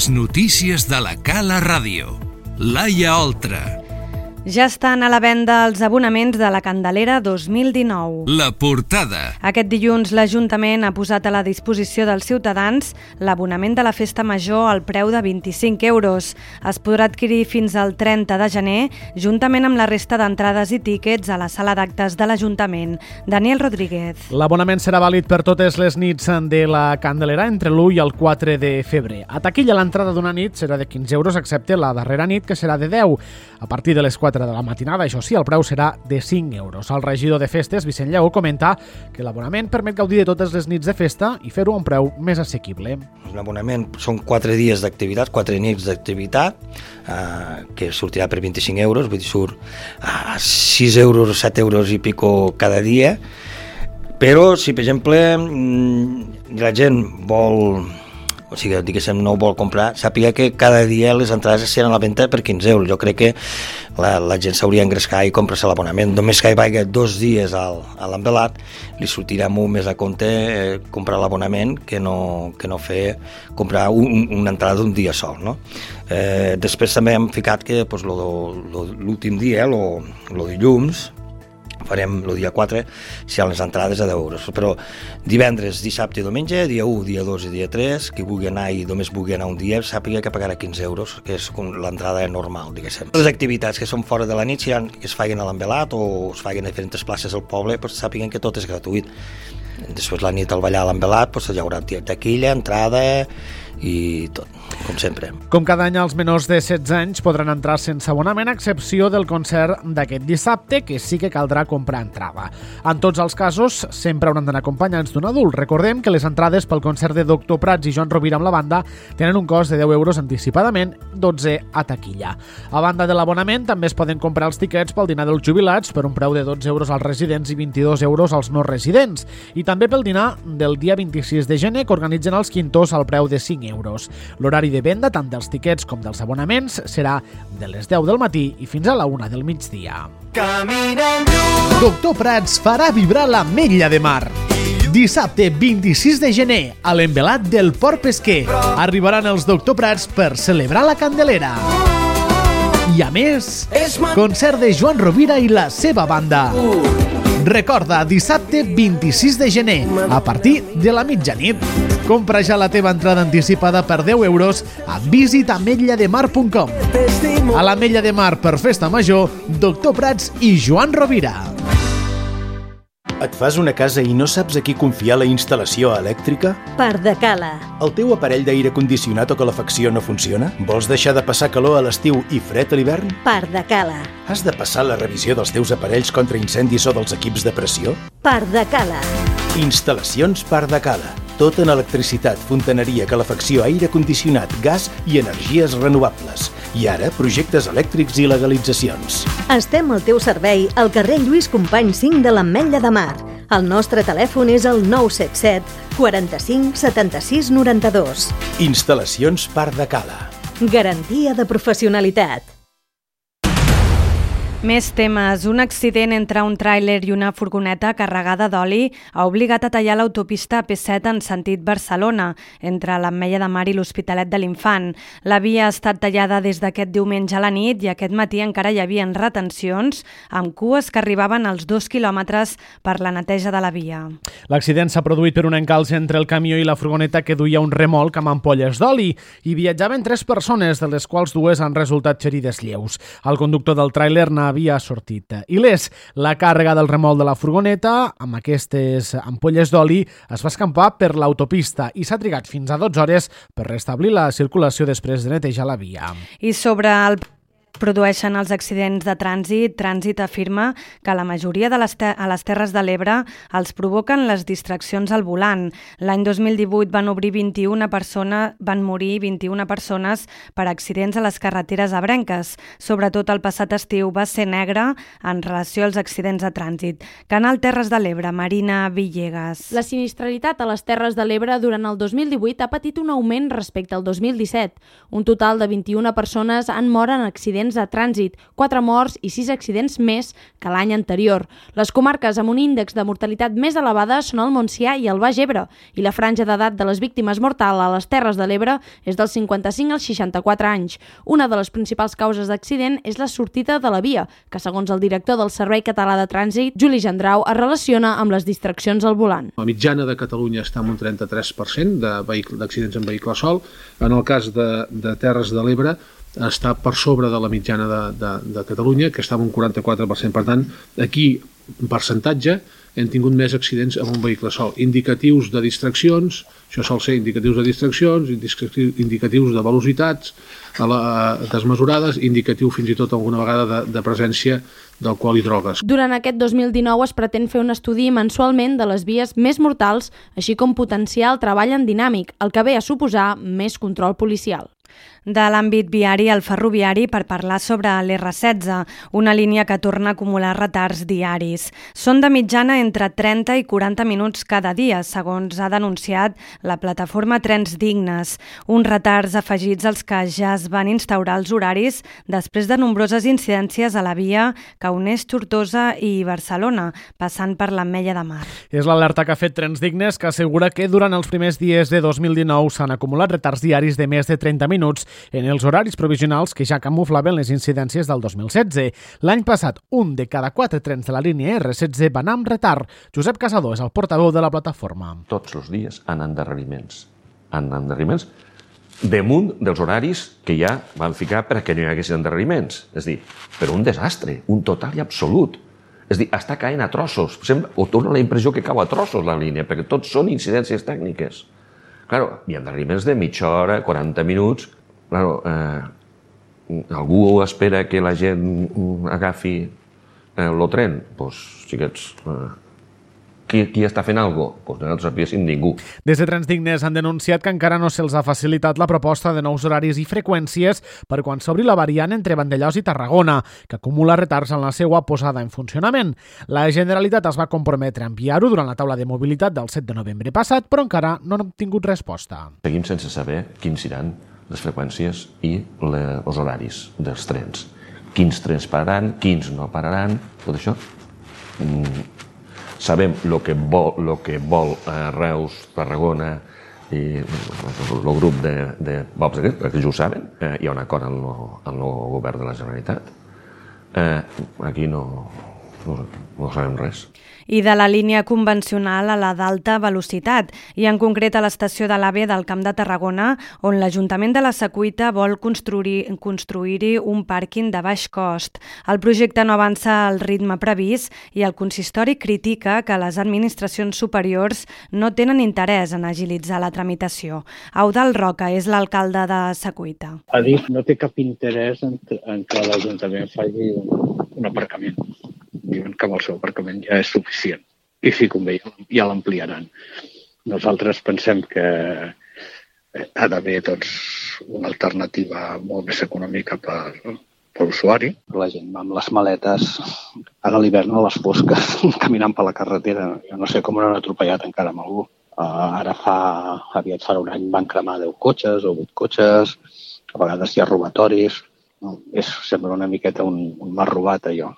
Les notícies de la Cala Ràdio. Laia Oltra. Ja estan a la venda els abonaments de la Candelera 2019. La portada. Aquest dilluns l'Ajuntament ha posat a la disposició dels ciutadans l'abonament de la Festa Major al preu de 25 euros. Es podrà adquirir fins al 30 de gener, juntament amb la resta d'entrades i tíquets a la sala d'actes de l'Ajuntament. Daniel Rodríguez. L'abonament serà vàlid per totes les nits de la Candelera entre l'1 i el 4 de febrer. A taquilla l'entrada d'una nit serà de 15 euros, excepte la darrera nit, que serà de 10. A partir de les 4 4 de la matinada, això sí, el preu serà de 5 euros. El regidor de festes, Vicent Lleó, comenta que l'abonament permet gaudir de totes les nits de festa i fer-ho a un preu més assequible. L'abonament són 4 dies d'activitat, 4 nits d'activitat, eh, que sortirà per 25 euros, vull dir, surt a 6 euros, 7 euros i pico cada dia, però si, per exemple, mm, la gent vol o sigui, diguéssim, no ho vol comprar, sàpiga que cada dia les entrades seran a la venda per 15 euros. Jo crec que la, la gent s'hauria d'engrescar i comprar-se l'abonament. Només que hi vagi dos dies al, a l'embelat, li sortirà molt més a compte eh, comprar l'abonament que, no, que no fer comprar un, una entrada d'un dia sol. No? Eh, després també hem ficat que pues, l'últim dia, el dilluns, farem el dia 4 si hi ha les entrades a 10 euros però divendres, dissabte i diumenge dia 1, dia 2 i dia 3 qui vulgui anar i només vulgui anar un dia sàpiga que pagarà 15 euros que és l'entrada normal diguéssim. Les activitats que són fora de la nit si han, que es facin a l'embelat o es facin a diferents places del poble pues, sàpiguen que tot és gratuït després la nit al ballar a l'embelat pues, hi haurà taquilla, entrada i tot, com sempre. Com cada any, els menors de 16 anys podran entrar sense abonament, a excepció del concert d'aquest dissabte, que sí que caldrà comprar entrada. En tots els casos, sempre hauran d'anar acompanyats d'un adult. Recordem que les entrades pel concert de Doctor Prats i Joan Rovira amb la banda tenen un cost de 10 euros anticipadament, 12 a taquilla. A banda de l'abonament, també es poden comprar els tiquets pel dinar dels jubilats per un preu de 12 euros als residents i 22 euros als no residents. I també pel dinar del dia 26 de gener, que organitzen els quintors al preu de 5 euros. L'horari de venda, tant dels tiquets com dels abonaments, serà de les 10 del matí i fins a la 1 del migdia. Doctor Prats farà vibrar la Mella de Mar. Dissabte 26 de gener, a l'embelat del Port Pesquer, arribaran els Doctor Prats per celebrar la Candelera. I a més, concert de Joan Rovira i la seva banda. Recorda, dissabte 26 de gener, a partir de la mitjanit. Compra ja la teva entrada anticipada per 10 euros a visitametllademar.com. A la Mella de Mar per Festa Major, Doctor Prats i Joan Rovira. Et fas una casa i no saps a qui confiar la instal·lació elèctrica? Pardacala. El teu aparell d'aire condicionat o calefacció no funciona? Vols deixar de passar calor a l'estiu i fred a l'hivern? Pardacala. Has de passar la revisió dels teus aparells contra incendis o dels equips de pressió? Pardacala. Instal·lacions Pardacala. Tot en electricitat, fontaneria, calefacció, aire condicionat, gas i energies renovables. I ara, projectes elèctrics i legalitzacions. Estem al teu servei al carrer Lluís Company 5 de l'Ametlla de Mar. El nostre telèfon és el 977 45 76 92. Instal·lacions Parc de Cala. Garantia de professionalitat. Més temes. Un accident entre un tràiler i una furgoneta carregada d'oli ha obligat a tallar l'autopista P7 en sentit Barcelona, entre l'Ametlla de Mar i l'Hospitalet de l'Infant. La via ha estat tallada des d'aquest diumenge a la nit i aquest matí encara hi havia retencions amb cues que arribaven als dos quilòmetres per la neteja de la via. L'accident s'ha produït per un encalç entre el camió i la furgoneta que duia un remolc amb ampolles d'oli i viatjaven tres persones, de les quals dues han resultat ferides lleus. El conductor del tràiler n'ha havia sortit il·lès. La càrrega del remol de la furgoneta amb aquestes ampolles d'oli es va escampar per l'autopista i s'ha trigat fins a 12 hores per restablir la circulació després de netejar la via. I sobre el produeixen els accidents de trànsit, Trànsit afirma que la majoria de les a les Terres de l'Ebre els provoquen les distraccions al volant. L'any 2018 van obrir 21 persones, van morir 21 persones per accidents a les carreteres abrenques. Sobretot el passat estiu va ser negre en relació als accidents de trànsit. Canal Terres de l'Ebre, Marina Villegas. La sinistralitat a les Terres de l'Ebre durant el 2018 ha patit un augment respecte al 2017. Un total de 21 persones han mort en accidents accidents de trànsit, 4 morts i 6 accidents més que l'any anterior. Les comarques amb un índex de mortalitat més elevada són el Montsià i el Baix Ebre, i la franja d'edat de les víctimes mortal a les Terres de l'Ebre és dels 55 als 64 anys. Una de les principals causes d'accident és la sortida de la via, que segons el director del Servei Català de Trànsit, Juli Gendrau, es relaciona amb les distraccions al volant. La mitjana de Catalunya està en un 33% d'accidents en vehicle sol. En el cas de, de Terres de l'Ebre està per sobre de la mitjana de, de, de Catalunya, que està en un 44%. Per tant, aquí, en percentatge, hem tingut més accidents amb un vehicle sol. Indicatius de distraccions, això sol ser indicatius de distraccions, indicatius de velocitats a la, desmesurades, indicatiu fins i tot alguna vegada de, de presència d'alcohol i drogues. Durant aquest 2019 es pretén fer un estudi mensualment de les vies més mortals, així com potenciar el treball en dinàmic, el que ve a suposar més control policial de l'àmbit viari al ferroviari per parlar sobre l'R16, una línia que torna a acumular retards diaris. Són de mitjana entre 30 i 40 minuts cada dia, segons ha denunciat la plataforma Trens Dignes, uns retards afegits als que ja es van instaurar els horaris després de nombroses incidències a la via que uneix Tortosa i Barcelona, passant per l'Ametlla de Mar. És l'alerta que ha fet Trens Dignes, que assegura que durant els primers dies de 2019 s'han acumulat retards diaris de més de 30 minuts en els horaris provisionals que ja camuflaven les incidències del 2016. L'any passat, un de cada quatre trens de la línia R16 van amb retard. Josep Casador és el portaveu de la plataforma. Tots els dies han endarreriments. Han endarreriments damunt dels horaris que ja van ficar perquè no hi haguessin endarreriments. És dir, però un desastre, un total i absolut. És dir, està caent a trossos. Sembla, o dona la impressió que cau a trossos la línia, perquè tots són incidències tècniques. Claro, hi ha endarreriments de mitja hora, 40 minuts, Claro, eh, algú espera que la gent agafi eh, tren? Doncs, pues, xiquets, eh, qui, qui està fent alguna cosa? Doncs nosaltres sapiguéssim ningú. Des de Transdignes han denunciat que encara no se'ls ha facilitat la proposta de nous horaris i freqüències per quan s'obri la variant entre Vandellós i Tarragona, que acumula retards en la seva posada en funcionament. La Generalitat es va comprometre a enviar-ho durant la taula de mobilitat del 7 de novembre passat, però encara no han obtingut resposta. Seguim sense saber quins seran les freqüències i le, els horaris dels trens. Quins trens pararan, quins no pararan, tot això. Mm, sabem el que vol, lo que vol eh, Reus, Tarragona i el grup de, de Bobs aquest, perquè ja ho saben, eh, hi ha un acord en el govern de la Generalitat. Eh, aquí no, no, no sabem res i de la línia convencional a la d'alta velocitat, i en concret a l'estació de l'AVE del Camp de Tarragona, on l'Ajuntament de la Secuita vol construir-hi construir un pàrquing de baix cost. El projecte no avança al ritme previst i el consistori critica que les administracions superiors no tenen interès en agilitzar la tramitació. Audal Roca és l'alcalde de Secuita. Ha dit no té cap interès en, en que l'Ajuntament faci un, un aparcament diuen que amb el seu aparcament ja és suficient i si convé ja l'ampliaran. Nosaltres pensem que eh, ha d'haver doncs, una alternativa molt més econòmica per, per usuari. La gent va amb les maletes ara l'hivern a les fosques caminant per la carretera. Jo no sé com no han atropellat encara amb algú. Uh, ara fa, aviat farà un any van cremar 10 cotxes o 8 cotxes, a vegades hi ha robatoris. No, és, sembla una miqueta un, un mar robat allò.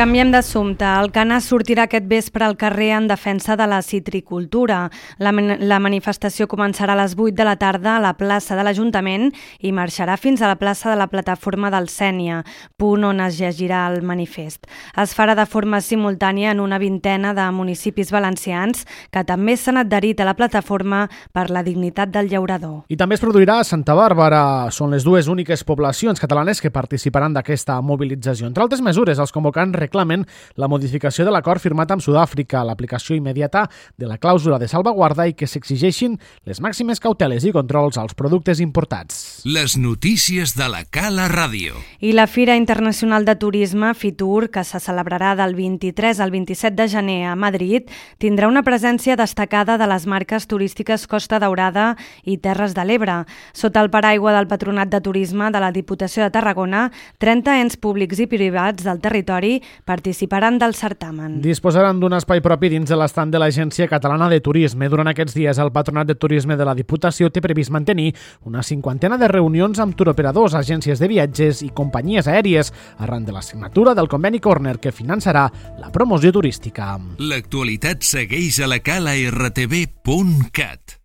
Canviem d'assumpte. El Cana sortirà aquest vespre al carrer en defensa de la citricultura. La, la manifestació començarà a les 8 de la tarda a la plaça de l'Ajuntament i marxarà fins a la plaça de la plataforma del Sènia, punt on es llegirà el manifest. Es farà de forma simultània en una vintena de municipis valencians que també s'han adherit a la plataforma per la dignitat del llaurador. I també es produirà a Santa Bàrbara. Són les dues úniques poblacions catalanes que participaran d'aquesta mobilització. Entre altres mesures, els convocants reclamen la modificació de l'acord firmat amb Sud-àfrica, l'aplicació immediata de la clàusula de salvaguarda i que s'exigeixin les màximes cauteles i controls als productes importats. Les notícies de la Cala Ràdio. I la Fira Internacional de Turisme, FITUR, que se celebrarà del 23 al 27 de gener a Madrid, tindrà una presència destacada de les marques turístiques Costa Daurada i Terres de l'Ebre. Sota el paraigua del Patronat de Turisme de la Diputació de Tarragona, 30 ens públics i privats del territori participaran del certamen. Disposaran d'un espai propi dins de l'estat de l'Agència Catalana de Turisme. Durant aquests dies, el Patronat de Turisme de la Diputació té previst mantenir una cinquantena de reunions amb turoperadors, agències de viatges i companyies aèries arran de la signatura del conveni Corner que finançarà la promoció turística. L'actualitat segueix a la cala rtb.cat.